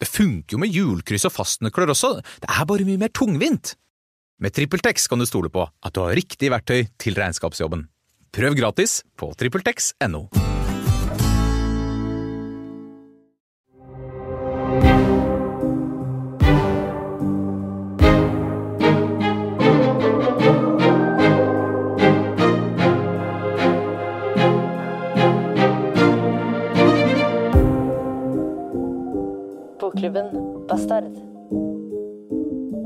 Det funker jo med hjulkryss og fastnøkler også, det er bare mye mer tungvint. Med TrippelTex kan du stole på at du har riktig verktøy til regnskapsjobben. Prøv gratis på TrippelTex.no. Bokklubben Bastard.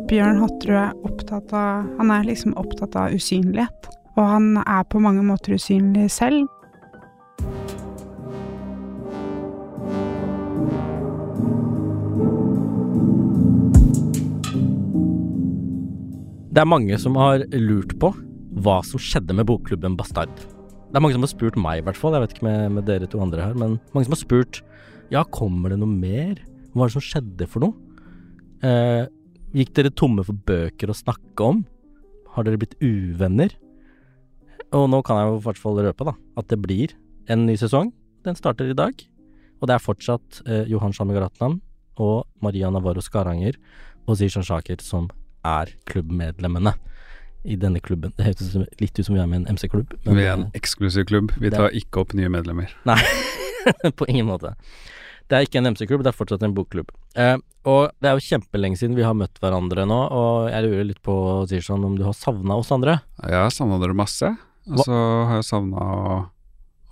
Bjørn Hatterud er opptatt av Han er liksom opptatt av usynlighet. Og han er på mange måter usynlig selv. Det er mange som har lurt på hva som skjedde med bokklubben Bastard. Det er mange som har spurt meg, i hvert fall. Jeg vet ikke med, med dere to andre her, men mange som har spurt ja, kommer det noe mer? Hva er det som skjedde for noe? Eh, gikk dere tomme for bøker å snakke om? Har dere blitt uvenner? Og nå kan jeg jo i hvert fall røpe da, at det blir en ny sesong. Den starter i dag. Og det er fortsatt eh, Johan Shamigaratnam og Maria Navarro Skaranger og Zishan Shaker som er klubbmedlemmene i denne klubben. Det høres litt ut som vi er med en MC-klubb. Vi er en eksklusiv klubb. Vi tar ikke opp nye medlemmer. Nei, på ingen måte. Det er ikke en MC-klubb, det er fortsatt en bokklubb. Eh, og det er jo kjempelenge siden vi har møtt hverandre nå, og jeg lurer litt på, Zishan, om du har savna oss andre? Jeg har savna dere masse. Og så har jeg savna å,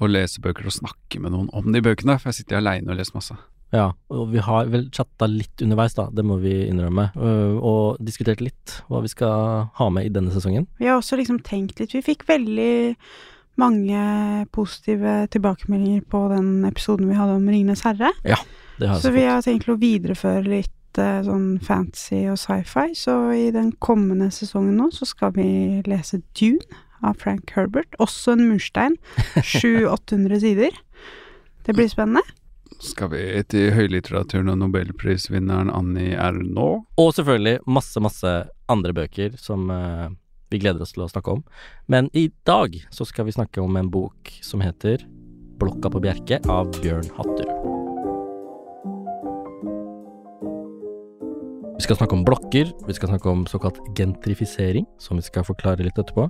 å lese bøker og snakke med noen om de bøkene, for jeg sitter aleine og leser masse. Ja, og vi har vel chatta litt underveis, da, det må vi innrømme, øh, og diskutert litt hva vi skal ha med i denne sesongen. Vi har også liksom tenkt litt Vi fikk veldig mange positive tilbakemeldinger på den episoden vi hadde om Ringenes herre. Ja, Det har jeg Så så vi har tenkt å videreføre litt uh, sånn fantasy og sci-fi. Så i den kommende sesongen nå så skal vi lese Dune av Frank Herbert. Også en murstein. 700-800 sider. Det blir spennende. Skal vi til høylitteraturen og nobelprisvinneren Annie Ernaux? Og selvfølgelig masse, masse andre bøker som øh, vi gleder oss til å snakke om. Men i dag så skal vi snakke om en bok som heter Blokka på Bjerke av Bjørn Hatterud. Vi skal snakke om blokker, vi skal snakke om såkalt gentrifisering, som vi skal forklare litt etterpå.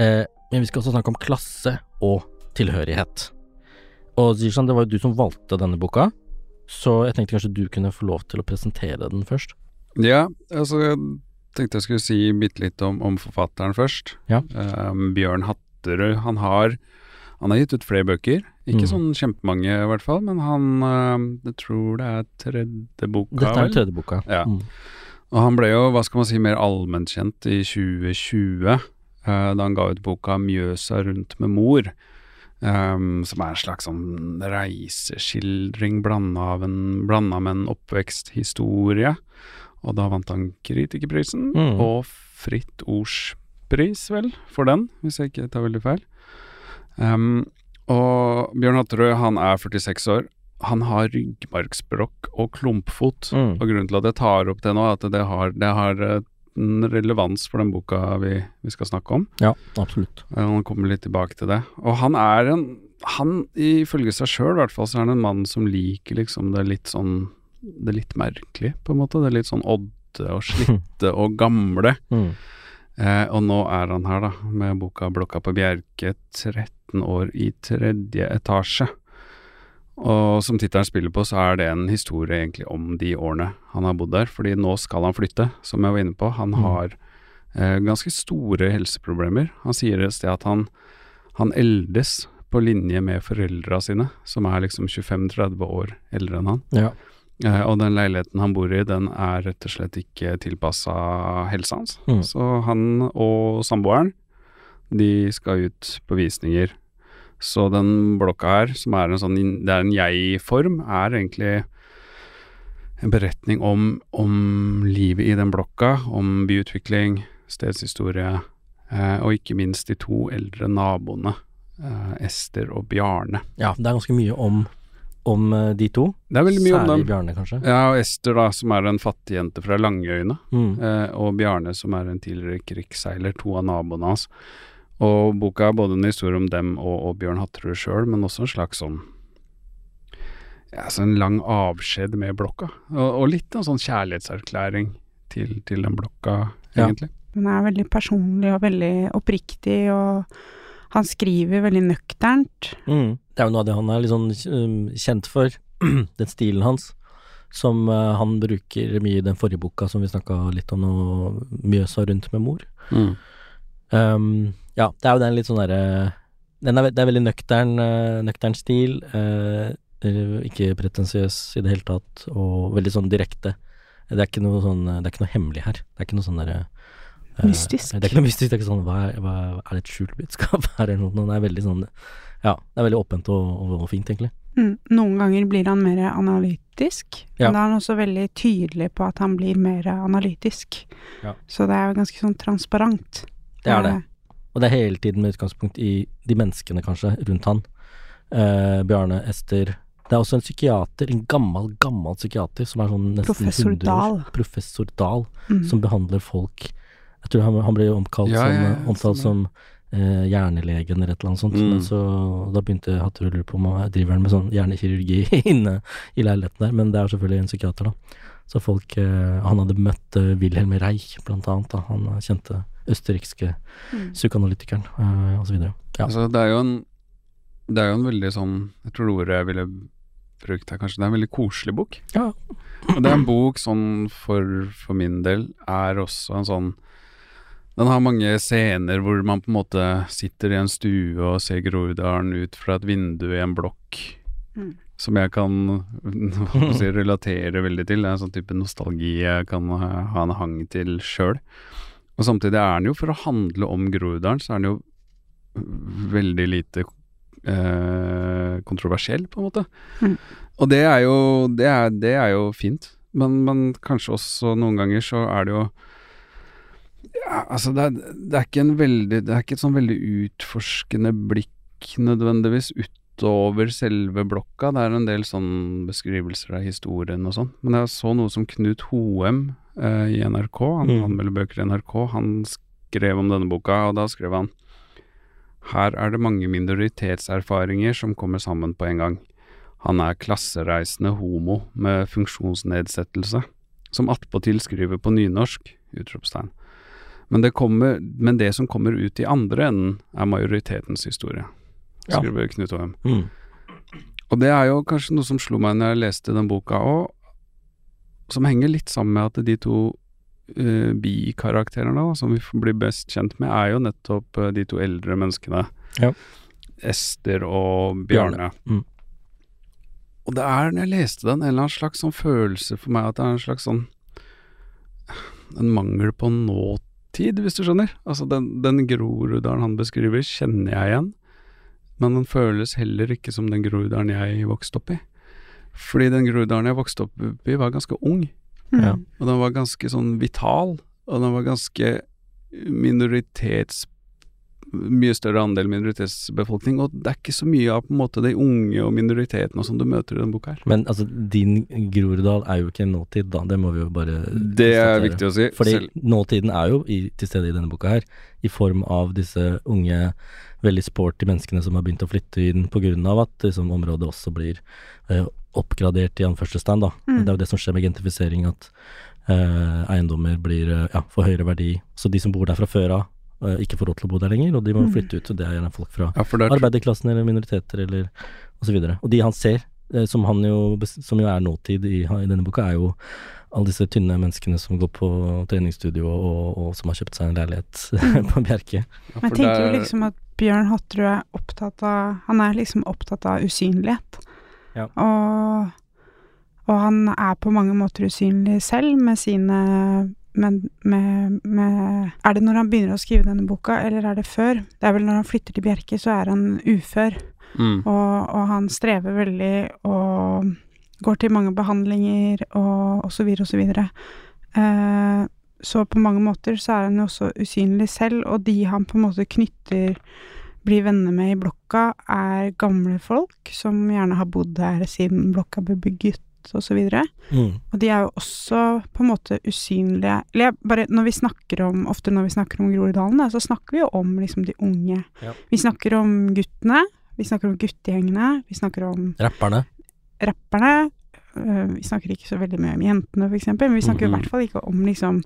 Eh, men vi skal også snakke om klasse og tilhørighet. Og Zishan, det var jo du som valgte denne boka, så jeg tenkte kanskje du kunne få lov til å presentere den først. Ja, altså tenkte jeg skulle si bitte litt om, om forfatteren først. Ja. Um, Bjørn Hatterød, han har han har gitt ut flere bøker. Ikke Mm. sånn kjempemange i hvert fall, men han um, Jeg tror det er tredje boka, Dette er tredje boka. Ja. Mm. Og han ble jo, hva skal man si, mer allmennkjent i 2020, uh, da han ga ut boka 'Mjøsa rundt med mor', Um, som er en slags sånn reiseskildring blanda av en, blanda med en oppveksthistorie. Og da vant han Kritikerprisen, Mm. og Fritt Ords pris, vel, for den, hvis jeg ikke tar veldig feil. Um, og Bjørn Hatterød, han er 46 år. Han har ryggmargsbrokk og klumpfot. Mm. Og grunnen til at jeg tar opp det nå, er at det har, det har eh, en relevans for den boka vi, vi skal snakke om. Ja, absolutt. Eh, Han kommer litt tilbake til det. Og han er en Han, ifølge seg sjøl i hvert fall, så er han en mann som liker liksom det litt sånn Det litt merkelig, på en måte. Det er litt sånn odde og slitte og gamle. Mm. Eh, og nå er han her, da, med boka 'Blokka på Bjerke', 13 år i tredje etasje. Og som tittelen spiller på, så er det en historie egentlig om de årene han har bodd der. Fordi nå skal han flytte, som jeg var inne på. Han Mm. har eh, ganske store helseproblemer. Han sier et sted at han, han eldes på linje med foreldra sine, som er liksom 25-30 år eldre enn han. Ja. Eh, og den leiligheten han bor i, den er rett og slett ikke tilpassa helsa hans. Mm. Så han og samboeren, de skal ut på visninger. Så den blokka her, som er en sånn Det er en jeg-form, er egentlig en beretning om, om livet i den blokka, om byutvikling, stedshistorie, eh, og ikke minst de to eldre naboene, eh, Ester og Bjarne. Ja, det er ganske mye om, om eh, de to. Det er veldig mye om Særlig dem. Bjarne, kanskje. Ja, og Ester da, som er en fattigjente fra Langøyene, Mm. eh, og Bjarne som er en tidligere krigsseiler, to av naboene hans. Og boka er både en historie om dem og, og Bjørn Hatterud sjøl, men også en slags sånn ja, så en lang avskjed med blokka. Og, og litt en sånn kjærlighetserklæring til, til den blokka, Ja. egentlig. Den er veldig personlig og veldig oppriktig, og han skriver veldig nøkternt. Mm. Det er jo noe av det han er litt sånn um, kjent for, den stilen hans, som uh, han bruker mye i den forrige boka som vi snakka litt om nå, Mjøsa rundt med mor. Um, ja, det er jo den litt sånn derre den er, Det er veldig nøktern, uh, nøktern stil. uh, uh, ikke pretensiøs i det hele tatt, og veldig sånn direkte. Det er ikke noe sånn Det er ikke noe hemmelig her. Det er ikke noe sånn derre uh, Mystisk. Det er ikke noe mystisk. Det er ikke sånn hva er, hva er, det et skjult budskap her, eller noe? Det er veldig sånn Ja, det er veldig åpent og, og, og fint, egentlig. Mm. Noen ganger blir han mer analytisk, Ja. men da er han også veldig tydelig på at han blir mer analytisk. Ja. Så det er jo ganske sånn transparent. Det er det. Og det er hele tiden med utgangspunkt i de menneskene, kanskje, rundt han. Eh, Bjarne, Ester Det er også en psykiater, en gammel, gammel psykiater som er sånn nesten Professor 100 år. Dahl. Professor Dahl, Mm. som behandler folk Jeg tror han, han ble omkalt Ja, som, ja, ja, omtalt som eh, hjernelegen eller et eller annet sånt. Mm. Men så da begynte Hatterud å lure på om driver han med sånn hjernekirurgi inne i leiligheten der, men det er selvfølgelig en psykiater, da. Så folk eh, Han hadde møtt eh, Wilhelm Reich, blant annet, da. Han eh, kjente østerrikske Mm. psykoanalytikeren, eh, og så videre. Ja. Altså, det er jo en Det er jo en veldig sånn Jeg tror det ordet jeg ville brukt her, kanskje. Det er en veldig koselig bok. Ja. Og det er en bok sånn for, for min del er også en sånn Den har mange scener hvor man på en måte sitter i en stue og ser Groruddalen ut fra et vindu i en blokk. Mm. Som jeg kan si, relatere veldig til. Det er en sånn type nostalgi jeg kan ha en hang til sjøl. Og samtidig er den jo, for å handle om Groruddalen, så er den jo veldig lite eh, kontroversiell, på en måte. Mm. Og det er jo, det er, det er jo fint. Men, men kanskje også noen ganger så er det jo ja, Altså, det er, det er ikke en veldig Det er ikke et sånn veldig utforskende blikk nødvendigvis utover selve blokka. Det er en del sånn beskrivelser av historien og sånn. Men jeg så noe som Knut Hoem eh, i NRK, han Mm. anmelder bøker i NRK, han skrev om denne boka, og da skrev han her er det mange minoritetserfaringer som kommer sammen på en gang. Han er klassereisende homo med funksjonsnedsettelse, som attpåtil skriver på nynorsk, utropstegn. Men det, kommer, men det som kommer ut i andre enden, er majoritetens historie, Ja. skriver Knut Hoem. Mm. Og det er jo kanskje noe som slo meg når jeg leste den boka òg, som henger litt sammen med at de to uh, bikarakterene som vi får bli best kjent med, er jo nettopp uh, de to eldre menneskene. Ja. Ester og Bjarne. Mm. Og det er, når jeg leste den, en eller annen slags sånn følelse for meg at det er en slags sånn En mangel på nåtid, hvis du skjønner. Altså, den, den Groruddalen han beskriver, kjenner jeg igjen. Men den føles heller ikke som den Groruddalen jeg vokste opp i. Fordi den Groruddalen jeg vokste opp i, var ganske ung. Mm. Og den var ganske sånn vital, og den var ganske minoritets... Mye større andel minoritetsbefolkning, og det er ikke så mye av på en måte de unge og minoritetene og sånn du møter i denne boka her. Men altså, din Groruddal er jo ikke nåtid, da. Det må vi jo bare Det er viktig å si. Fordi Selv, nåtiden er jo i, til stede i denne boka her, i form av disse unge, veldig sporty menneskene som har begynt å flytte inn av at liksom, området også blir eh, oppgradert i anførselstegn. Mm. Det er jo det som skjer med gentrifisering, at eh, eiendommer blir eh, ja, får høyere verdi. Så de som bor der fra før av, ikke får råd til å bo der lenger, og de må Mm. flytte ut. Og det er gjerne folk fra ja, arbeiderklassen eller minoriteter eller og så videre. Og de han ser, eh, som han jo, som jo er nåtid i, i denne boka, er jo alle disse tynne menneskene som går på treningsstudio og, og, som har kjøpt seg en leilighet på Bjerke. ja, Men jeg tenker jo liksom at Bjørn Hatterud er opptatt av Han er liksom opptatt av usynlighet. Ja. Og, og han er på mange måter usynlig selv med sine men med, med Er det når han begynner å skrive denne boka, eller er det før? Det er vel når han flytter til Bjerke, så er han ufør. mm. Og, og han strever veldig og går til mange behandlinger og, og så videre og så. Eh, så på mange måter så er han jo også usynlig selv, og de han på en måte knytter blir venner med i blokka, er gamle folk som gjerne har bodd her siden blokka ble bygget så videre. Mm. Og de er jo også på en måte usynlige Eller bare når vi snakker om Ofte når vi snakker om Groruddalen, da, så snakker vi jo om liksom de unge. Ja. Vi snakker om guttene, vi snakker om guttegjengene, vi snakker om Rapperne. rapperne. Uh, Vi snakker ikke så veldig mye om jentene, eksempel, men vi snakker i Mhm. hvert fall ikke om liksom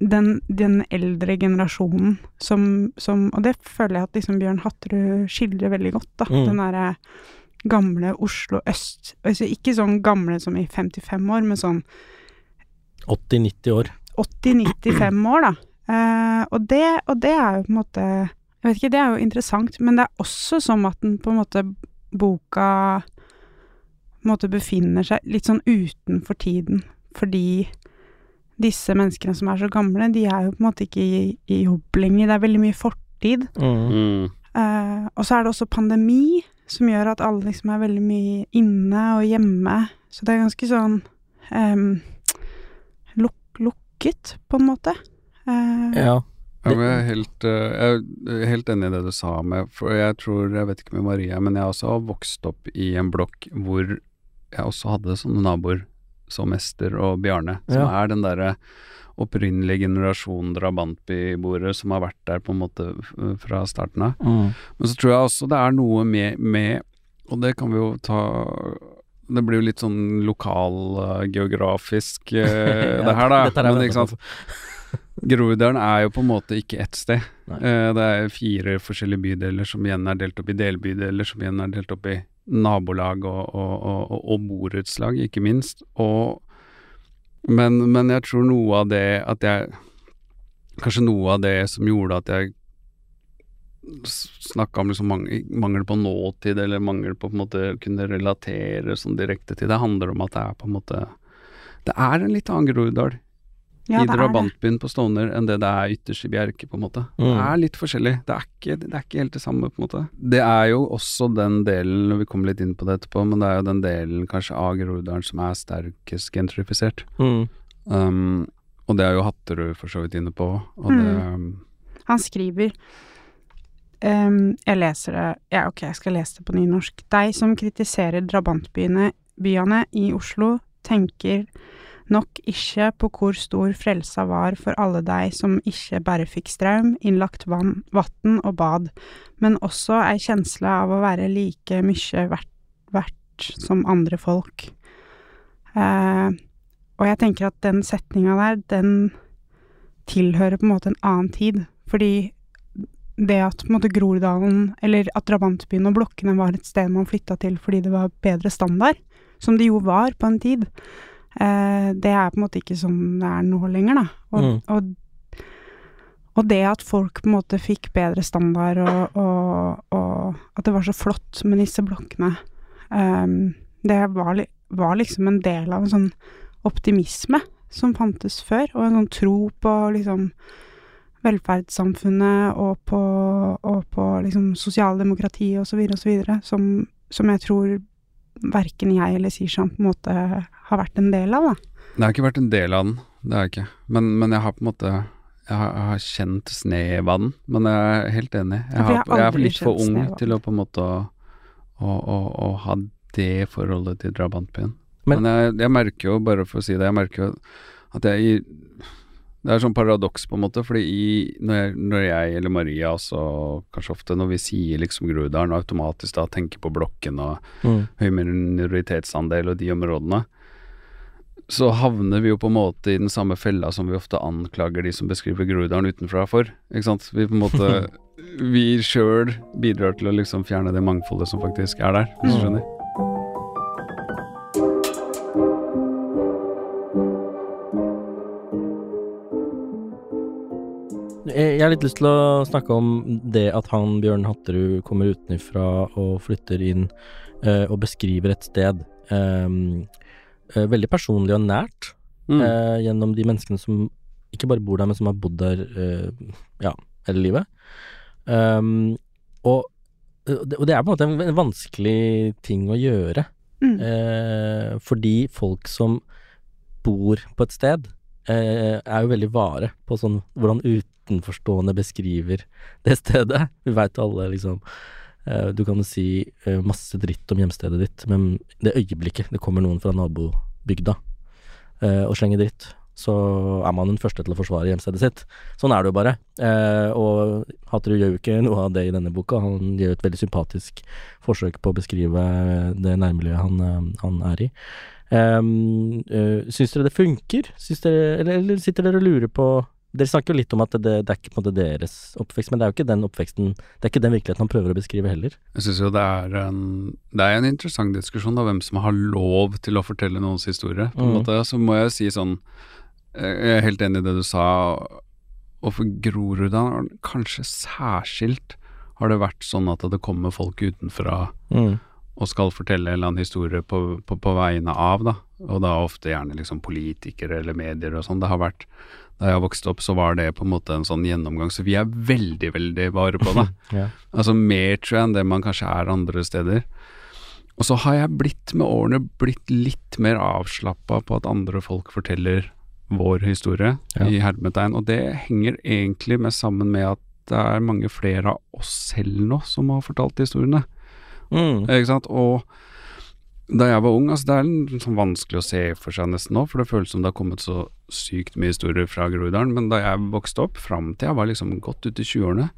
den, den eldre generasjonen som, som Og det føler jeg at liksom Bjørn Hatterud skildrer veldig godt, da. Mm. Den derre gamle Oslo øst. Altså ikke sånn gamle som i 55 år, men sånn 80-90 år. 80-95 år, da. Eh, og, det, og det er jo på en måte Jeg vet ikke, det er jo interessant, men det er også som at den på en måte boka på en måte befinner seg litt sånn utenfor tiden, fordi disse menneskene som er så gamle, de er jo på en måte ikke i, i jobb lenger. Det er veldig mye fortid. Mm. Mm. Eh, og så er det også pandemi, som gjør at alle liksom er veldig mye inne og hjemme. Så det er ganske sånn um, luk lukket, på en måte. Uh, Ja. Ja, men jeg, er helt, eh, jeg er helt enig i det du sa med For jeg tror, jeg vet ikke med Maria, men jeg også har vokst opp i en blokk hvor jeg også hadde sånne naboer som Ester og Bjarne, som Ja. er den derre opprinnelige generasjonen drabantbyboere som har vært der på en måte fra starten av. Mm. Men så tror jeg også det er noe med, med Og det kan vi jo ta Det blir jo litt sånn lokalgeografisk, uh, det her, da. Er Men, ikke sant? Groruddalen er jo på en måte ikke ett sted. Eh, det er fire forskjellige bydeler som igjen er delt opp i delbydeler, som igjen er delt opp i nabolag og, og, og, og, borettslag, ikke minst. Og, men, men jeg tror noe av det at jeg Kanskje noe av det som gjorde at jeg snakka om liksom mangel på nåtid, eller mangel på på en måte kunne relatere sånn direkte til det, handler om at det er på en måte Det er en litt annen Groruddal ja, i det det. drabantbyen på Stovner enn det det er ytterst i Bjerke, på en måte. Det Mm. er litt forskjellig. Det er, ikke, det er ikke helt det samme, på en måte. Det er jo også den delen, og vi kommer litt inn på det etterpå, men det er jo den delen kanskje av Groruddalen som er sterkest gentrifisert. Mm. Um, og det er jo Hatterud for så vidt inne på, og det um, Han skriver um, Jeg leser det Ja, ok, jeg skal lese det på nynorsk. Deg som kritiserer drabantbyene byene i Oslo, tenker nok ikke på hvor stor frelsa var for alle dei som ikke bare fikk strøm, innlagt vann, vann og bad, men også ei kjensle av å være like mye verdt, verdt som andre folk. Eh, og jeg tenker at den setninga der, den tilhører på en måte en annen tid. Fordi det at på en måte Groruddalen, eller at drabantbyen og blokkene var et sted man flytta til fordi det var bedre standard, som det jo var på en tid, det er på en måte ikke som det er nå lenger, da. Og, Mm. og, og det at folk på en måte fikk bedre standard, og, og, og at det var så flott med disse blokkene, eh, det var, var liksom en del av en sånn optimisme som fantes før, og en sånn tro på liksom velferdssamfunnet og på, og på liksom sosialdemokratiet videre, som, som jeg tror verken jeg eller Sishan på en måte har vært en del av, da. Det har ikke vært en del av den, det har jeg ikke. Men, men jeg har på en måte jeg har, jeg har kjent snev av den, men jeg er helt enig. Jeg, har jeg er litt for ung til å på en måte å, å, å, å ha det forholdet til drabantbyen. Men- Men, jeg, jeg merker jo, bare for å si det, jeg merker jo at jeg i Det er sånn paradoks, på en måte, fordi i, når, jeg, når jeg eller Maria også, kanskje ofte når vi sier liksom Groruddalen, automatisk da tenker på blokken og Mm. høy minoritetsandel og de områdene, så havner vi jo på en måte i den samme fella som vi ofte anklager de som beskriver Groruddalen utenfra for. Ikke sant? Vi på en måte Vi sjøl bidrar til å liksom fjerne det mangfoldet som faktisk er der, hvis du Mm. skjønner. Jeg jeg har litt lyst til å snakke om det at han Bjørn Hatterud kommer utenfra og flytter inn eh, og beskriver et sted ehm, eh, veldig personlig og nært Mm. eh, gjennom de menneskene som ikke bare bor der, men som har bodd der eh, ja, hele livet. Um, og, og det og det er på en måte en vanskelig ting å gjøre. Mm. Eh, fordi folk som bor på et sted, eh, er jo veldig vare på sånn hvordan utenforstående beskriver det stedet. Vi veit alle liksom eh, Du kan jo si eh, masse dritt om hjemstedet ditt, men det øyeblikket det kommer noen fra nabobygda eh, og slenger dritt, så er man den første til å forsvare hjemstedet sitt. Sånn er det jo bare. Eh, og Hatterud gjør jo ikke noe av det i denne boka. Han gjør et veldig sympatisk forsøk på å beskrive det nærmiljøet han, eh, han er i. Um, uh, syns dere det funker? Dere, eller, eller sitter dere og lurer på Dere snakker jo litt om at det, det er ikke på en måte deres oppvekst, men det er jo ikke den oppveksten Det er ikke den virkeligheten han prøver å beskrive heller. Jeg syns jo det er en Det er en interessant diskusjon av hvem som har lov til å fortelle noens historie. På en Mm. måte, Så må jeg si sånn Jeg er helt enig i det du sa. Og for Groruddalen, kanskje særskilt, har det vært sånn at det kommer folk utenfra Mm. Og skal fortelle en eller annen historie på, på, på vegne av, da. Og da ofte gjerne liksom politikere eller medier og sånn. Det har vært Da jeg vokste opp, så var det på en måte en sånn gjennomgang, så vi er veldig, veldig vare på det. Ja. Altså mer, tror jeg, enn det man kanskje er andre steder. Og så har jeg blitt med årene blitt litt mer avslappa på at andre folk forteller vår historie, Ja. i hermetegn. Og det henger egentlig med sammen med at det er mange flere av oss selv nå som har fortalt historiene. Mm. Ikke sant? Og da jeg var ung, altså det er sånn vanskelig å se for seg nesten nå, for det føles som det har kommet så sykt mye historier fra Groruddalen. Men da jeg vokste opp, fram til jeg var liksom godt ute i 20-årene,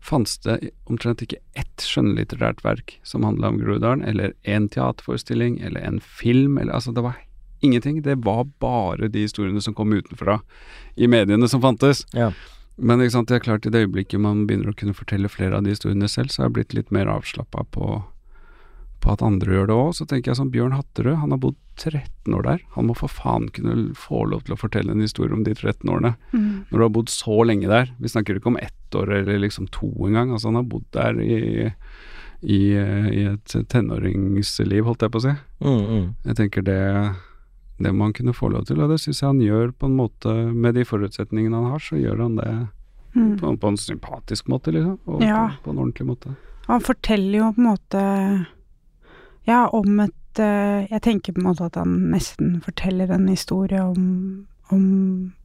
fantes det omtrent ikke ett skjønnlitterært verk som handla om Groruddalen, eller en teaterforestilling, eller en film, eller altså det var ingenting. Det var bare de historiene som kom utenfra i mediene som fantes. Ja. Men ikke sant, det er klart i det øyeblikket man begynner å kunne fortelle flere av de historiene selv, så har jeg blitt litt mer avslappa på, på at andre gjør det òg. Så tenker jeg som Bjørn Hatterød, han har bodd 13 år der. Han må for faen kunne få lov til å fortelle en historie om de 13 årene. Mm. Når du har bodd så lenge der. Vi snakker ikke om ett år eller liksom to engang. Altså han har bodd der i, i, i et tenåringsliv, holdt jeg på å si. Mm, mm. Jeg tenker det det må han kunne få lov til, og det syns jeg han gjør på en måte Med de forutsetningene han har, så gjør han det Mm. på, på en sympatisk måte, liksom. Og Ja. på, på en ordentlig måte. Han forteller jo på en måte Ja, om et eh, Jeg tenker på en måte at han nesten forteller en historie om, om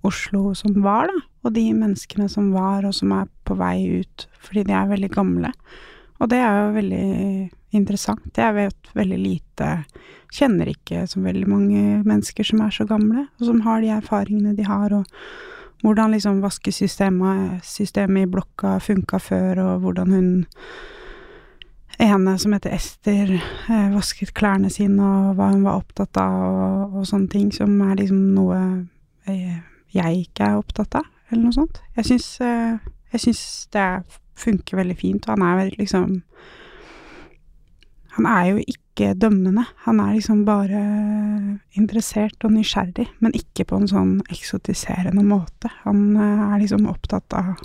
Oslo som var, da. Og de menneskene som var, og som er på vei ut fordi de er veldig gamle. Og det er jo veldig interessant. Jeg vet veldig lite Kjenner ikke så veldig mange mennesker som er så gamle, og som har de erfaringene de har, og hvordan liksom vaskesystemet systemet i blokka funka før, og hvordan hun ene som heter Ester, eh, vasket klærne sine, og hva hun var opptatt av, og, og sånne ting, som er liksom noe eh, jeg ikke er opptatt av, eller noe sånt. Jeg syns, eh, jeg syns det funker veldig fint, og han er veldig liksom Han er jo ikke dømmende, han er liksom bare interessert og nysgjerrig, men ikke på en sånn eksotiserende måte. Han er liksom opptatt av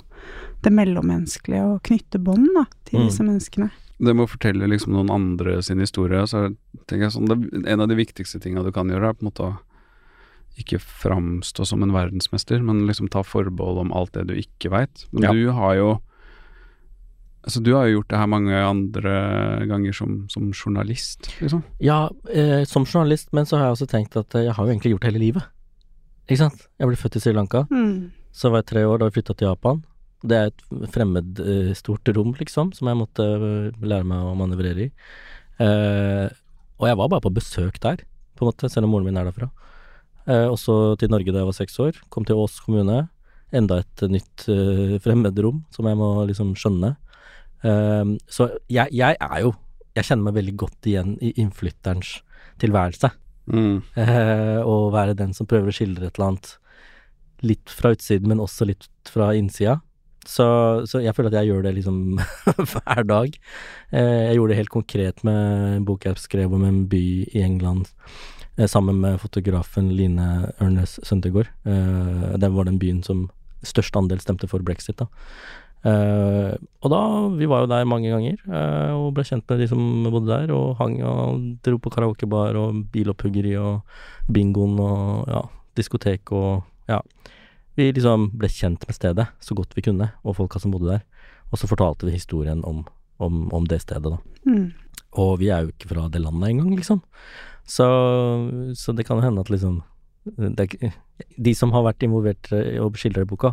det mellommenneskelige og knytte bånd til Mm. disse menneskene. Det med å fortelle liksom noen andre sin historie, så tenker jeg sånn det, En av de viktigste tinga du kan gjøre, er på en måte å ikke framstå som en verdensmester, men liksom ta forbehold om alt det du ikke veit. Men Ja. du har jo Altså, du har jo gjort det her mange andre ganger som, som journalist, liksom. Ja, eh, som journalist, men så har jeg også tenkt at eh, jeg har jo egentlig gjort det hele livet. Ikke sant? Jeg ble født i Sri Lanka, Mm. så var jeg tre år da vi flytta til Japan. Det er et fremmed eh, stort rom, liksom, som jeg måtte eh, lære meg å manøvrere i. Uh, og jeg var bare på besøk der, på en måte, selv om moren min er derfra. Eh, også til Norge da jeg var seks år. Kom til Ås kommune. Enda et nytt eh, fremmedrom som jeg må liksom skjønne. Eh, så jeg, jeg er jo Jeg kjenner meg veldig godt igjen i innflytterens tilværelse. Mm. Eh, være den som prøver å skildre et eller annet litt fra utsiden, men også litt fra innsida. Så, så jeg føler at jeg gjør det liksom hver dag. Eh, jeg gjorde det helt konkret med en bok jeg skrev om en by i England eh, sammen med fotografen Line Ørnes Søndegård. Eh, det var den byen som størst andel stemte for brexit, da. Og da Vi var jo der mange ganger, og ble kjent med de som bodde der, og hang og dro på karaokebar og bilopphuggeri og bingoen og ja, diskotek og ja. Vi liksom ble kjent med stedet så godt vi kunne, og folka som bodde der. Og så fortalte vi historien om om, om det stedet, da. Mm. Og vi er jo ikke fra det landet engang, liksom. Så, så det kan jo hende at liksom er, De som har vært involvert eh, og skildrer boka,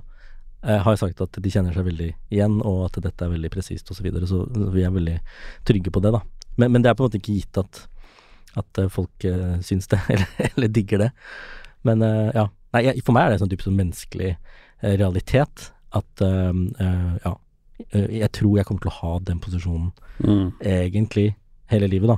eh, har sagt at de kjenner seg veldig igjen, og at dette er veldig presist osv. Så, videre, så så vi er veldig trygge på det, da. Men, men det er på en måte ikke gitt at, at eh, folk eh, syns det, eller, eller digger det. Men eh, ja. Nei, jeg, for meg er det sånn type sånn menneskelig eh, realitet at uh, uh, ja. Eh, Jeg tror jeg kommer til å ha den posisjonen Mm. egentlig hele livet, da.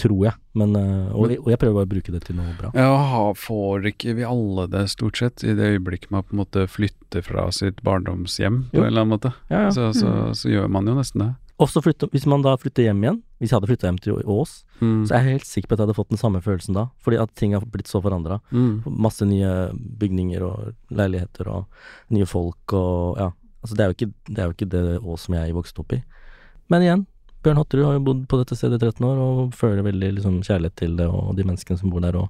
Tror jeg. Men, og, og jeg prøver bare å bruke det til noe bra. Ja, får ikke vi alle det stort sett, i det øyeblikket man på en måte flytter fra sitt barndomshjem på Jo. en eller annen måte? Ja, ja. Så, så, så gjør man jo nesten det. Også flytte, hvis man da flytter hjem igjen, hvis jeg hadde flytta hjem til Ås, Mm. så er jeg helt sikker på at jeg hadde fått den samme følelsen da. Fordi at ting har blitt så forandra. Mm. Masse nye bygninger og leiligheter og nye folk og ja. Altså det er jo ikke det, er jo ikke det Ås som jeg vokste opp i. Men igjen, Bjørn Hatterud har jo bodd på dette stedet i 13 år og føler veldig liksom kjærlighet til det og de menneskene som bor der og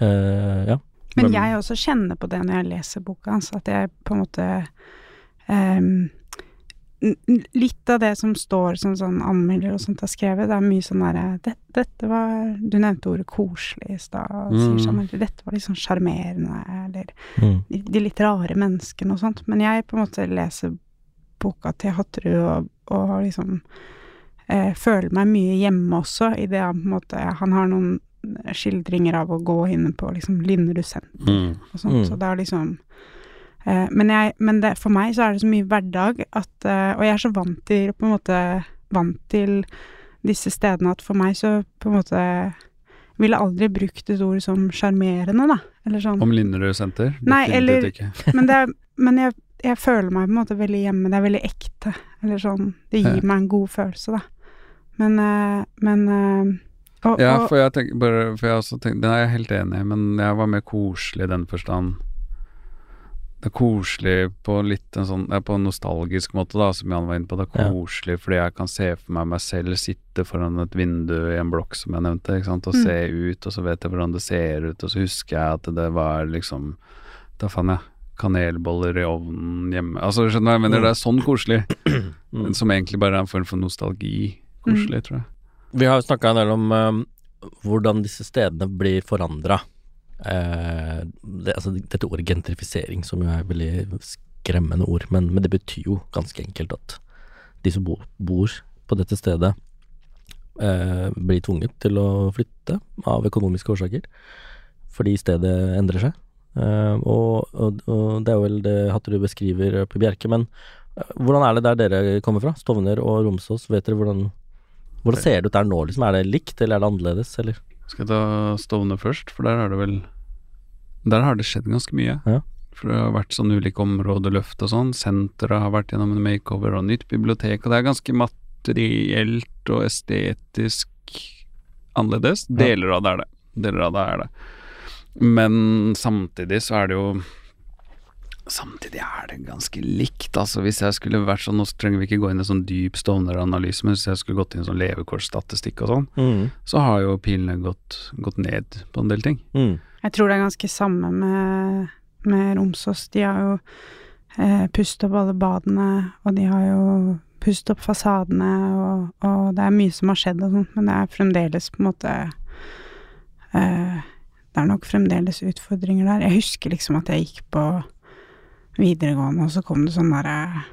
eh, ja. Men jeg også kjenner på det når jeg leser boka hans, at jeg på en måte n- Litt av det som står som sånn anmelder og sånt har skrevet, det er mye sånn derre dette, Dette var Du nevnte ordet koselig i stad, Mm. sånn Dette var litt sånn sjarmerende, eller Mm. de, de litt rare menneskene og sånt. Men jeg på en måte leser boka til Hatterud og, og liksom eh, føler meg mye hjemme også, i det han på en måte Han har noen skildringer av å gå inne på liksom Linderud senter Mm. og sånt, Mm. så det er liksom Men, jeg, men det, for meg så er det så mye hverdag at eh, Og jeg er så vant til på en måte Vant til disse stedene at for meg så på en måte ville aldri brukt et ord som sjarmerende, da. Eller sånn. Om Linderud senter? Nei, eller- Men, det men jeg, jeg føler meg på en måte veldig hjemme. Det er veldig ekte. Eller sånn Det gir Ja. meg en god følelse, da. Men, eh, men og, og, Ja, for jeg tenker bare For jeg også tenker Den er jeg helt enig i, men jeg var mer koselig i den forstand. Det er koselig på litt en sånn På en nostalgisk måte, da, som Jan var inne på. Det er Ja. koselig fordi jeg kan se for meg meg selv sitte foran et vindu i en blokk, som jeg nevnte, ikke sant, og Mm. se ut, og så vet jeg hvordan det ser ut, og så husker jeg at det var liksom Da fant jeg kanelboller i ovnen hjemme Altså, skjønner du hva jeg mener? Det er sånn koselig. Mm. Som egentlig bare er en form for nostalgi. Koselig, tror jeg. Vi har jo snakka en del om eh, hvordan disse stedene blir forandra. Eh, det, altså, dette ordet gentrifisering, som jo er et veldig skremmende ord, men, men det betyr jo ganske enkelt at de som bor, bor på dette stedet, eh, blir tvunget til å flytte av økonomiske årsaker, fordi stedet endrer seg. Eh, og, og, og det er vel det Hatterud beskriver på Bjerke, men hvordan er det der dere kommer fra? Stovner og Romsås, vet dere hvordan hvordan ser det ut der nå, liksom? Er det likt, eller er det annerledes, eller? Skal jeg ta Stovner først, for der har det vel Der har det skjedd ganske mye. Ja. For det har vært sånn ulike områdeløft og sånn. Senteret har vært gjennom en makeover og nytt bibliotek, og det er ganske materielt og estetisk annerledes. Deler av det er det. Deler av det er det. Men samtidig så er det jo Samtidig er det ganske likt, altså. Hvis jeg skulle vært sånn Nå trenger vi ikke gå inn i sånn dyp Stovner-analyse, men hvis jeg skulle gått inn i sånn levekårsstatistikk og sånn, Mm. så har jo pilene gått, gått ned på en del ting. Mm. Jeg tror det er ganske samme med, med Romsås. De har jo eh, pustet opp alle badene, og de har jo pustet opp fasadene, og, og det er mye som har skjedd og sånt, men det er fremdeles på en måte eh, Det er nok fremdeles utfordringer der. Jeg husker liksom at jeg gikk på videregående, og så kom det sånn derre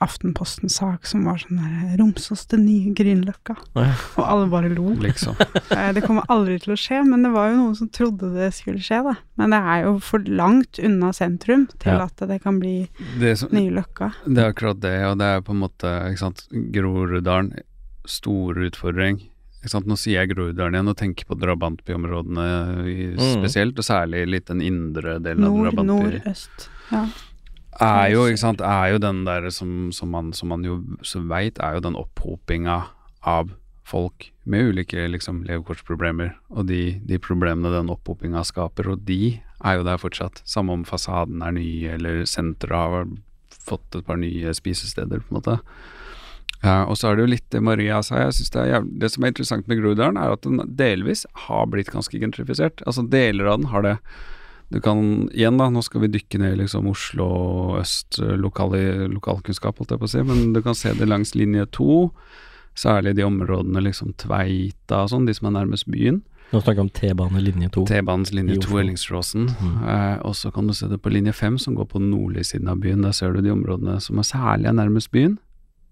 Aftenposten-sak som var sånn der 'Romsås det nye Grünerløkka', Ja. og alle bare lo. Liksom. Eh, Det kommer aldri til å skje, men det var jo noen som trodde det skulle skje, da. Men det er jo for langt unna sentrum til Ja. at det kan bli Det, som, nye Løkka. det er akkurat det, og det er på en måte ikke sant, Groruddalen, stor utfordring. Ikke sant? Nå sier jeg Groruddalen igjen og tenker på drabantbyområdene spesielt, Mm. spesielt, og særlig litt den indre delen av drabantby. Nordøst. Ja. er jo, ikke sant, er jo den der som, som, man, som man jo så veit, er jo den opphopinga av folk med ulike liksom, levekårsproblemer, og de, de problemene den opphopinga skaper, og de er jo der fortsatt. Samme om fasaden er ny, eller senteret har fått et par nye spisesteder, på en måte. Ja, og så er det jo litt det Maria sa. Jeg synes det, er jævlig, det som er interessant med Groruddalen, er at den delvis har blitt ganske gentrifisert. Altså Deler av den har det Du kan igjen, da, nå skal vi dykke ned i liksom Oslo øst, eh, lokal, lokalkunnskap, holdt jeg på å si, men du kan se det langs linje to. Særlig de områdene liksom Tveita og sånn, de som er nærmest byen. Nå snakker vi om T-bane linje 2. T-banens linje I 2 Oslo. Ellingsråsen. Mm. Eh, og så kan du se det på linje 5, som går på den nordlige siden av byen. Der ser du de områdene som er særlig nærmest byen.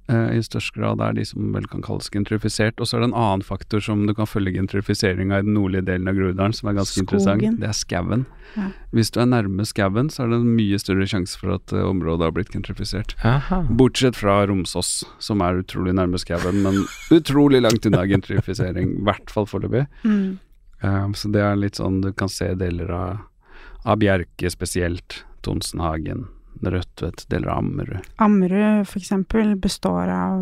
Eh, I størst grad er de som vel kan kalles gentrifisert. Og så er det en annen faktor som du kan følge gentrifiseringa i den nordlige delen av Groruddalen, som er ganske interessant. Skogen. Det er skauen. Ja. Hvis du er nærme skauen, så er det en mye større sjanse for at eh, området har blitt gentrifisert. Aha. Bortsett fra Romsås, som er utrolig nærme skauen, men utrolig langt unna gentrifisering. I hvert fall foreløpig. Mm. Eh, så det er litt sånn du kan se deler av, av Bjerke spesielt, Tonsenhagen, Rødtvet, deler av Ammerud. Ammerud eksempel består av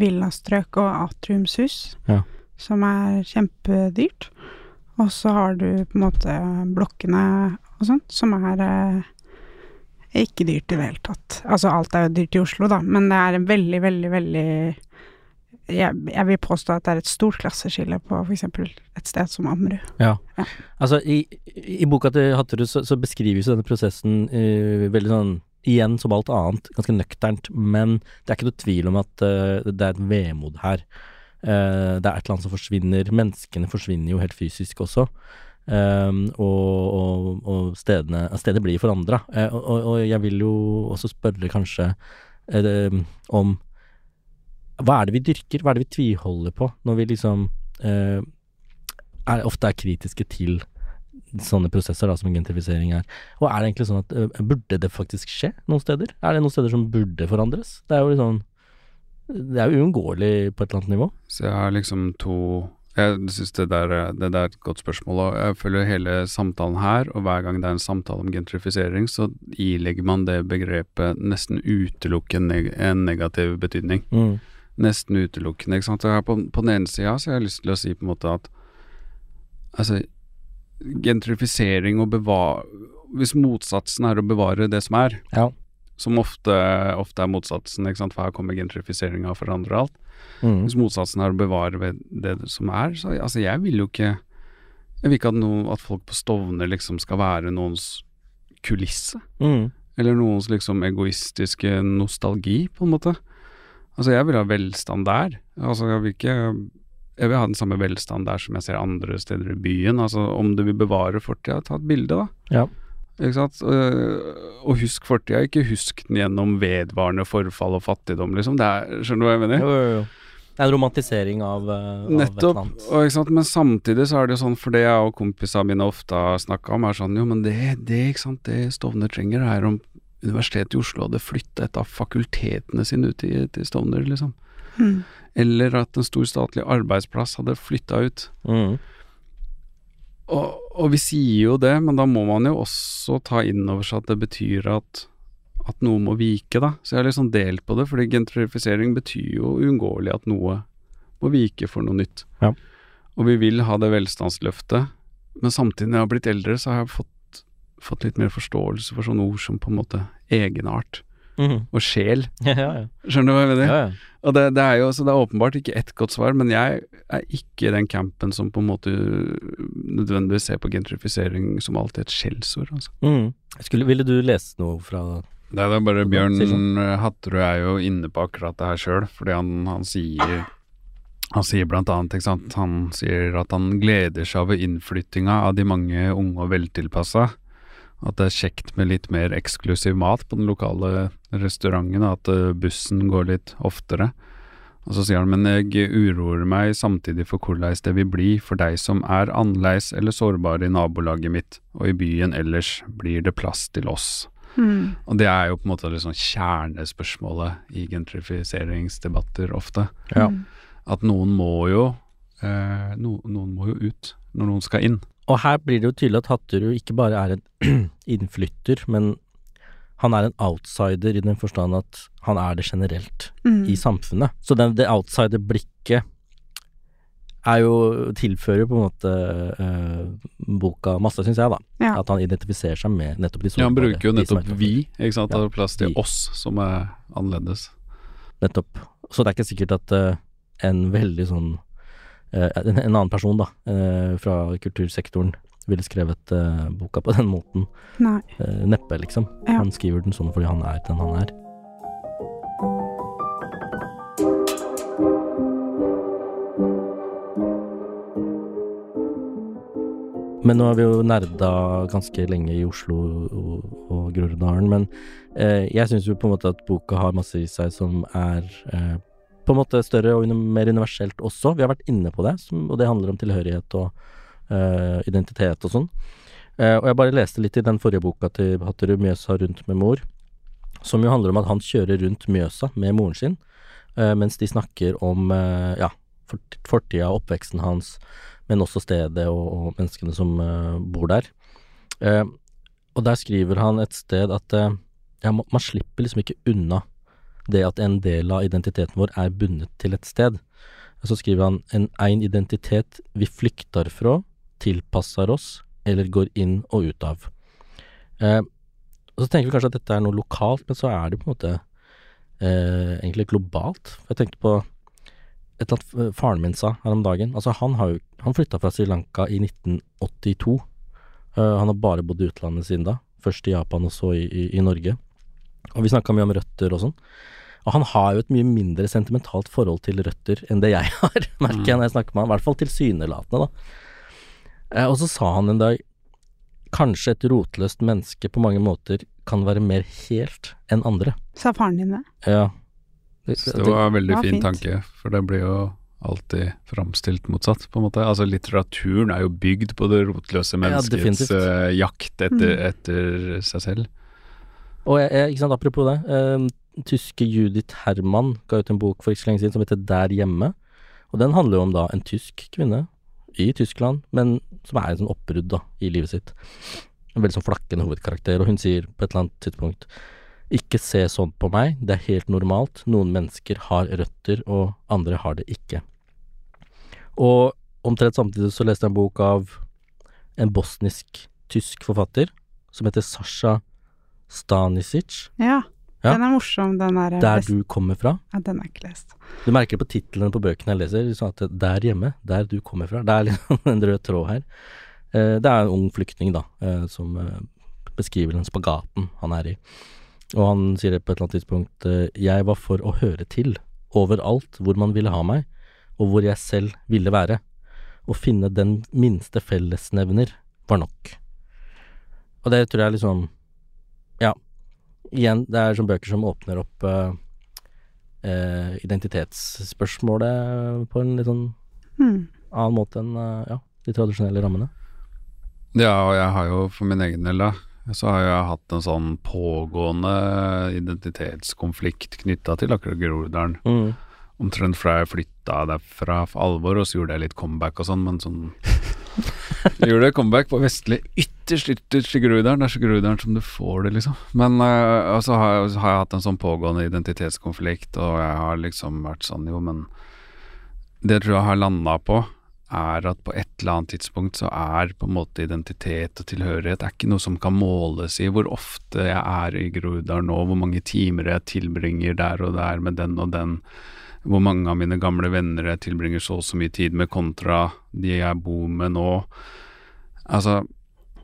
villastrøk og atriumshus, Ja. som er kjempedyrt. Og så har du på en måte blokkene og sånt, som er eh, ikke dyrt i det hele tatt. Altså alt er jo dyrt i Oslo, da, men det er en veldig, veldig, veldig jeg, jeg vil påstå at det er et stort klasseskille på eksempel et sted som Ammerud. Ja. Ja. Altså, i, i boka til Hatterud så, så beskrives denne prosessen uh, veldig sånn Igjen, som alt annet, ganske nøkternt, men det er ikke noe tvil om at uh, det er et vemod her. Uh, det er et eller annet som forsvinner. Menneskene forsvinner jo helt fysisk også. Um, og, og, og stedene Stedet blir forandra. og, og, jeg vil jo også spørre kanskje om Hva er det vi dyrker? Hva er det vi tviholder på når vi liksom eh, er, ofte er kritiske til sånne prosesser da, som gentrifisering er. Og er det egentlig sånn at eh, burde det faktisk skje noen steder? Er det noen steder som burde forandres? Det er jo liksom Det er jo uunngåelig på et eller annet nivå. Så jeg har liksom to Jeg syns det, det der er et godt spørsmål, og jeg følger hele samtalen her, og hver gang det er en samtale om gentrifisering, så ilegger man det begrepet nesten utelukkende en negativ betydning. Mm. Nesten utelukkende, ikke sant. Så her på, på den ene sida så har jeg lyst til å si på en måte at altså gentrifisering og bevare Hvis motsatsen er å bevare det som er, Ja. som ofte, ofte er motsatsen, ikke sant, for her kommer gentrifiseringa og forandrer alt. Mm. Hvis motsatsen er å bevare det som er, så altså jeg vil jo ikke Jeg vil ikke at, noen, at folk på Stovner liksom skal være noens kulisse. Mm. Eller noens liksom egoistiske nostalgi, på en måte. Altså jeg vil ha velstand der. Altså jeg vil ikke Jeg vil ha den samme velstand der som jeg ser andre steder i byen. Altså om du vil bevare fortida, ta et bilde, da. Ja. Ikke sant? Øh, Og husk fortida, ikke husk den gjennom vedvarende forfall og fattigdom, liksom. Det er, skjønner du hva jeg mener? Jo, jo, jo. Det er en romantisering av, eh, av Nettopp. Og, ikke sant? Men samtidig så er det jo sånn, for det jeg og kompisene mine ofte har snakka om, er sånn jo, men det, det, ikke sant, det Stovner trenger, er om Universitetet i Oslo hadde flytta et av fakultetene sine ut til, til Stovner, liksom. Mm. Eller at en stor statlig arbeidsplass hadde flytta ut. Mm. Og, og vi sier jo det, men da må man jo også ta inn over seg at det betyr at, at noe må vike, da. Så jeg har liksom delt på det, fordi gentrifisering betyr jo uunngåelig at noe må vike for noe nytt. Ja. Og vi vil ha det velstandsløftet, men samtidig når jeg har blitt eldre, så har jeg fått, fått litt mer forståelse for sånne ord som på en måte egenart Mhm. og sjel. Ja, ja, ja. Skjønner du hva jeg mener? ja, ja. Og det, det er jo, så det er åpenbart ikke ett godt svar, men jeg er ikke i den campen som på en måte nødvendigvis ser på gentrifisering som alltid et skjellsord, altså. Mm. Skulle, ville du lese noe fra Det er bare Bjørn Bjørn eh, Hatterud er jo inne på akkurat det her sjøl, fordi han, han sier han sier blant annet, ikke sant, han sier at han gleder seg over innflyttinga av de mange unge og veltilpassa. At det er kjekt med litt mer eksklusiv mat på den lokale restauranten, at eh, bussen går litt oftere. Og så sier han, men jeg uroer meg samtidig for hvordan det vil bli for deg som er annerledes eller sårbare i nabolaget mitt, og i byen ellers blir det plass til oss. Mm. Og det er jo på en måte liksom kjernespørsmålet i gentrifiseringsdebatter ofte. Ja. Mm. At noen må jo eh, no, Noen må jo ut når noen skal inn. Og her blir det jo tydelig at Hatterud ikke bare er en innflytter, men han er en outsider i den forstand at han er det generelt Mm. i samfunnet. Så den, det outsider-blikket er jo tilfører på en måte øh, boka masse, syns jeg, da. Ja. At han identifiserer seg med nettopp de Ja, han bruker jo nettopp vi, ikke sant. Ja, Det er plass til vi. oss som er annerledes. Nettopp. Så det er ikke sikkert at øh, en veldig sånn en, en annen person, da, eh, fra kultursektoren ville skrevet eh, boka på den måten. Nei. Eh, neppe, liksom. Ja. Han skriver den sånn fordi han er den han er. Men nå har vi jo nerda ganske lenge i Oslo og, og Groruddalen, men eh, jeg syns jo på en måte at boka har masse i seg som er eh, på en måte større og mer universelt også. Vi har vært inne på det, som, og det handler om tilhørighet og uh, identitet og sånn. Uh, og jeg bare leste litt i den forrige boka til Hatterud, 'Mjøsa rundt med mor', som jo handler om at han kjører rundt Mjøsa med moren sin, uh, mens de snakker om ja, fort- fortida og oppveksten hans, men også stedet og, og menneskene som bor der. Og der skriver han et sted at ja, man slipper liksom ikke unna det at en del av identiteten vår er bundet til et sted. Så skriver han en ein identitet vi flykter fra, tilpasser oss eller går inn og ut av. Eh, og så tenker vi kanskje at dette er noe lokalt, men så er det på en måte eh, egentlig globalt. Jeg tenkte på et eller annet faren min sa her om dagen. Altså, han har Han flytta fra Sri Lanka i 1982. Eh, han har bare bodd i utlandet siden da. Først i Japan og så i, i, i Norge. Og vi snakka mye om røtter og sånn. Og han har jo et mye mindre sentimentalt forhold til røtter enn det jeg har, merker jeg når jeg snakker med han. I hvert fall tilsynelatende, da. Eh, og så sa han en dag Kanskje et rotløst menneske på mange måter kan være mer helt enn andre. Sa faren din det? Ja. Det, det, det var en veldig var fin fint. tanke, for det blir jo alltid framstilt motsatt, på en måte. Altså litteraturen er jo bygd på det rotløse menneskets ja, eh, jakt etter, Mm. etter seg selv. Og jeg, jeg, ikke sant, apropos det. Eh, tyske Judith Herman ga ut en bok for ikke så lenge siden som heter Der hjemme. Og den handler jo om da en tysk kvinne i Tyskland, men som er en sånn oppbrudd da, i livet sitt. En veldig sånn flakkende hovedkarakter, og hun sier på et eller annet tidspunkt ikke se sånn på meg, det er helt normalt. Noen mennesker har røtter, og andre har det ikke. Og omtrent samtidig så leste jeg en bok av en bosnisk-tysk forfatter som heter Sasha Stanisic. Ja. Ja. Den er morsom, den der. Der du kommer fra. Ja, den er ikke lest. Du merker på titlene på bøkene jeg leser, liksom at der hjemme, der du kommer fra. Det er liksom en rød tråd her. Eh, Det er en ung flyktning, da, eh, som eh, beskriver den spagaten han er i. Og han sier på et eller annet tidspunkt eh, Jeg var for å høre til overalt hvor man ville ha meg, og hvor jeg selv ville være. Å finne den minste fellesnevner var nok. Og det tror jeg liksom. Igjen, det er sånne bøker som åpner opp uh, uh, identitetsspørsmålet på en litt sånn mm. annen måte enn uh, ja, de tradisjonelle rammene. Ja, og jeg har jo for min egen del, da, så har jeg hatt en sånn pågående identitetskonflikt knytta til akkurat Groruddalen. Mm. Omtrent fra jeg flytta derfra for alvor, og så gjorde jeg litt comeback og sånn, men sånn Jeg gjorde comeback på vestlig ytterst, ytterst i Groruddalen. Det er så Groruddalen som du får det, liksom. Men uh, og så har, jeg- har jeg hatt en sånn pågående identitetskonflikt, og jeg har liksom vært sånn, jo, men Det tror jeg har landa på, er at på et eller annet tidspunkt så er på en måte identitet og tilhørighet er ikke noe som kan måles i hvor ofte jeg er i Groruddalen nå, hvor mange timer jeg tilbringer der og der med den og den, hvor mange av mine gamle venner jeg tilbringer så og så mye tid med kontra de jeg bor med nå. Altså,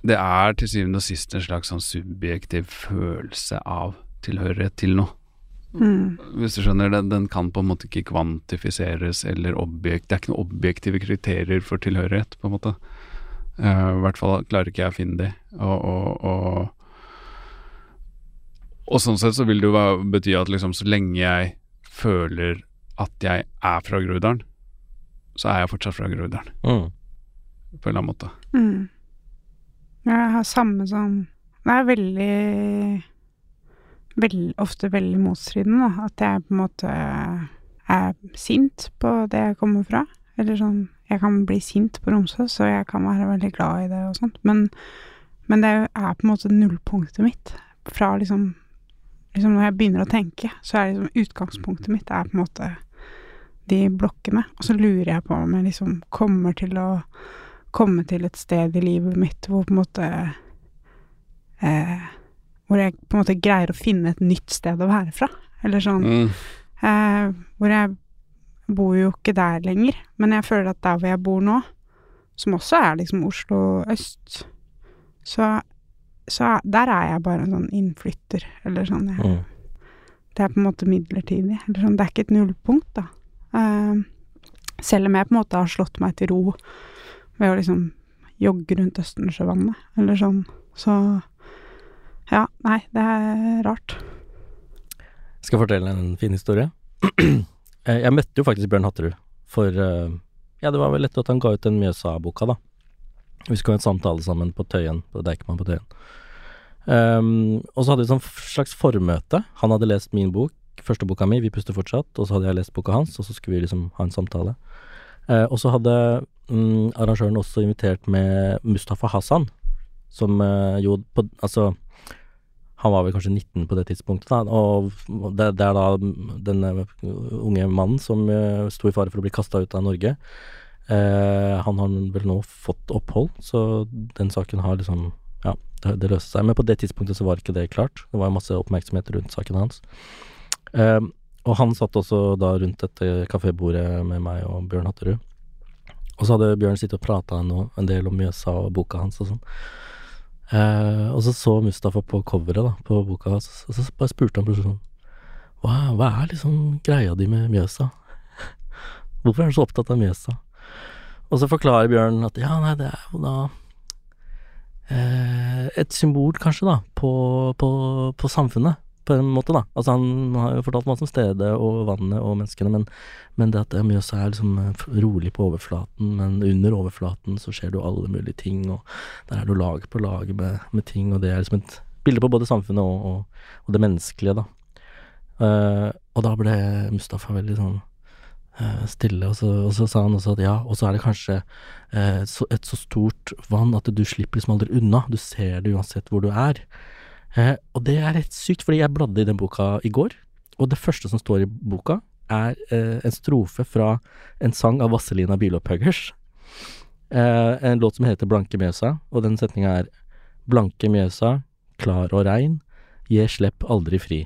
det er til syvende og sist en slags sånn subjektiv følelse av tilhørighet til noe. Mm. Hvis du skjønner, den, den kan på en måte ikke kvantifiseres eller objekt Det er ikke noen objektive kriterier for tilhørighet, på en måte. Uh, I hvert fall klarer ikke jeg å finne de. Og, og, og, og sånn sett så vil det jo bety at liksom så lenge jeg føler at jeg er fra Groruddalen, så er jeg fortsatt fra Groruddalen, Mm. på en eller annen måte. Mm. Jeg har samme som Det er veldig veldig Ofte veldig motstridende, da. At jeg på en måte er sint på det jeg kommer fra. Eller sånn Jeg kan bli sint på Romsø, så jeg kan være veldig glad i det og sånt. Men, men det er på en måte nullpunktet mitt. Fra liksom Liksom når jeg begynner å tenke, så er liksom utgangspunktet mitt er på en måte de blokkene. Og så lurer jeg på om jeg liksom kommer til å komme til et sted i livet mitt hvor på en måte eh, Hvor jeg på en måte greier å finne et nytt sted å være fra. Eller sånn Mm. eh, Hvor jeg bor jo ikke der lenger, men jeg føler at der hvor jeg bor nå, som også er liksom Oslo øst, så, så er- der er jeg bare en sånn innflytter, eller sånn. Jeg, Mm. Det er på en måte midlertidig, eller sånn. Det er ikke et nullpunkt, da. Eh, selv om jeg på en måte har slått meg til ro ved å liksom jogge rundt Østensjøvannet, eller sånn. Så ja, nei, det er rart. Jeg Skal fortelle en fin historie? Eh, jeg møtte jo faktisk Bjørn Hatterud for eh, Ja, det var vel etter at han ga ut den Mjøsa-boka, da. Vi skulle ha en samtale sammen på Tøyen, på Deichman på Tøyen. Um, og så hadde vi sånn slags formøte. Han hadde lest min bok, første boka mi, Vi puster fortsatt, og så hadde jeg lest boka hans, og så skulle vi liksom ha en samtale. Eh, og så hadde mm, arrangøren også invitert med Mustafa Hassan, som eh, jo på Altså, han var vel kanskje 19 på det tidspunktet, da, og det, det er da den eh, unge mannen som eh, sto i fare for å bli kasta ut av Norge. Eh, han har vel nå fått opphold, så den saken har liksom Ja, det, det løste seg. Men på det tidspunktet så var ikke det klart. Det var masse oppmerksomhet rundt saken hans. Eh, og han satt også da rundt dette kafébordet med meg og Bjørn Hatterud. Og så hadde Bjørn sittet og prata en del om Mjøsa og boka hans og sånn. Uh, og så så Mustafa på coveret da, på boka og så bare spurte han plutselig sånn hva, hva er liksom greia di med Mjøsa? Hvorfor er du så opptatt av Mjøsa? Og så forklarer Bjørn at ja, nei, det er jo da eh, et symbol, kanskje, da, på, på, på samfunnet, på en måte, da. Altså, han har jo fortalt masse om stedet og vannet og menneskene, men, men det at Mjøsa er liksom eh, rolig på overflaten, men under overflaten så skjer det jo alle mulige ting, og der er det jo lag på lag med, med ting, og det er liksom et bilde på både samfunnet og, og, og det menneskelige, da. Uh, og da ble Mustafa veldig sånn uh, stille, og så, og så sa han også at ja, og så er det kanskje uh, så, et så stort vann at du slipper liksom aldri unna, du ser det uansett hvor du er. Eh, og det er rett sykt, fordi jeg bladde i den boka i går, og det første som står i boka, er eh, en strofe fra en sang av Vazelina Bilopphøggers. Eh, en låt som heter Blanke Mjøsa, og den setninga er Blanke Mjøsa, klar og rein, je slepp aldri fri.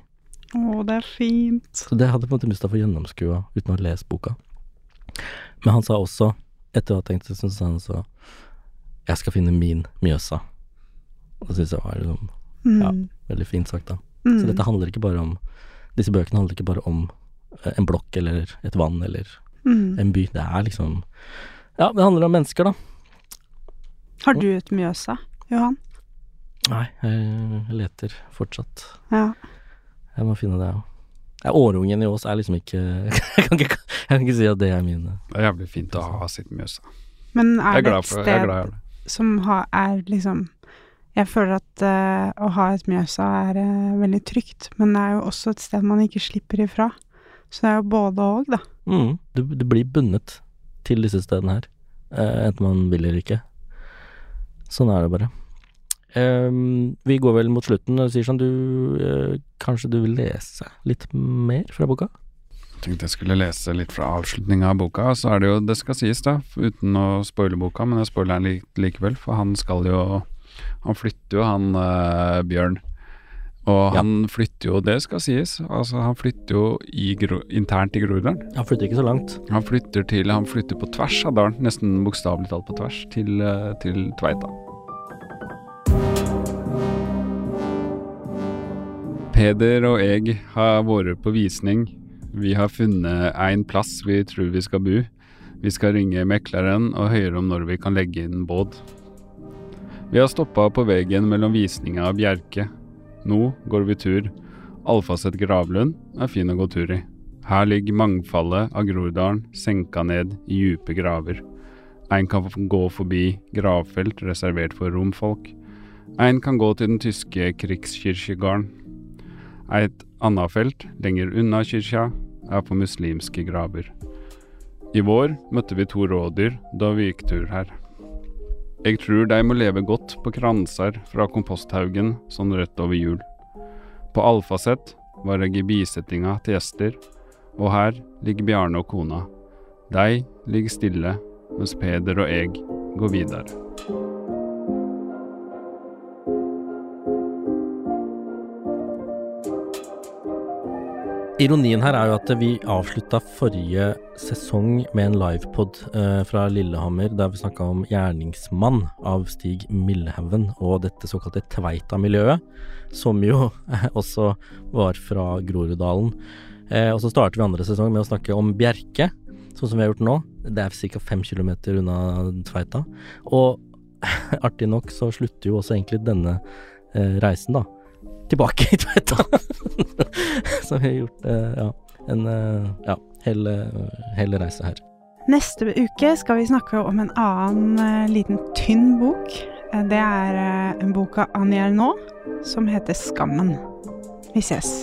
Å, det er fint. Så det hadde på en måte Mustafa gjennomskua uten å ha lest boka. Men han sa også, etter å ha tenkt det, så sa han så Jeg skal finne min Mjøsa. Og det syns jeg var liksom, Mm. Ja. veldig fint sagt, da. Mm. Så dette handler ikke bare om Disse bøkene handler ikke bare om eh, en blokk eller et vann eller Mm. en by. Det er liksom Ja, det handler om mennesker, da. Har du et Mjøsa, Johan? Nei, jeg leter fortsatt. Ja. Jeg må finne det, jeg òg. Årungen i Ås er liksom ikke jeg, kan ikke jeg kan ikke si at det er min eh, Det er jævlig fint å ha sitt Mjøsa. Men er er det et er sted som har, er liksom Jeg føler at uh, å ha et Mjøsa er uh, veldig trygt, men det er jo også et sted man ikke slipper ifra. Så det er jo både og, da. mm, du, du blir bundet til disse stedene her, uh, enten man vil eller ikke. Sånn er det bare. Um, vi går vel mot slutten. Sirshan, du eh, Kanskje du vil lese litt mer fra boka? Jeg tenkte jeg skulle lese litt fra avslutninga av boka. Så er det jo, det skal sies, da, uten å spoile boka, men jeg spoiler den likevel, for han skal jo Han flytter jo, han uh, Bjørn. Og Ja. han flytter jo, det skal sies, altså han flytter jo i internt i Groruddalen. Han flytter ikke så langt. Han flytter til Han flytter på tvers av dalen, nesten bokstavelig talt på tvers, til, eh, til Tveita. Peder og jeg har vært på visning. Vi har funnet en plass vi tror vi skal bo. Vi skal ringe mekleren og høre om når vi kan legge inn båt. Vi har stoppa på veien mellom visninga og Bjerke. Nå går vi tur. Alfaset gravlund er fin å gå tur i. Her ligger mangfoldet av Groruddalen senka ned i djupe graver. En kan gå forbi gravfelt reservert for romfolk. En kan gå til den tyske krigskirkegården. Et annet felt, lenger unna kirka, er på muslimske graver. I vår møtte vi to rådyr da vi gikk tur her. Jeg tror de må leve godt på kranser fra komposthaugen sånn rett over jul. På Alfaset var jeg i bisettinga til gjester, og her ligger Bjarne og kona. De ligger stille, mens Peder og jeg går videre. Ironien her er jo at vi avslutta forrige sesong med en livepod eh, fra Lillehammer der vi snakka om 'Gjerningsmann' av Stig Millehaugen og dette såkalte Tveita-miljøet, som jo også var fra Groruddalen. Eh, og så starter vi andre sesong med å snakke om Bjerke, sånn som vi har gjort nå. Det er ca. fem kilometer unna Tveita. Og artig nok så slutter jo også egentlig denne eh, reisen, da. Tilbake i Tveita. så vi har gjort eh, ja, en eh, ja, hel, eh, hel reise her. Neste uke skal vi snakke om en annen liten tynn bok. Det er en bok av Annie Ernaux som heter Skammen. Vi ses.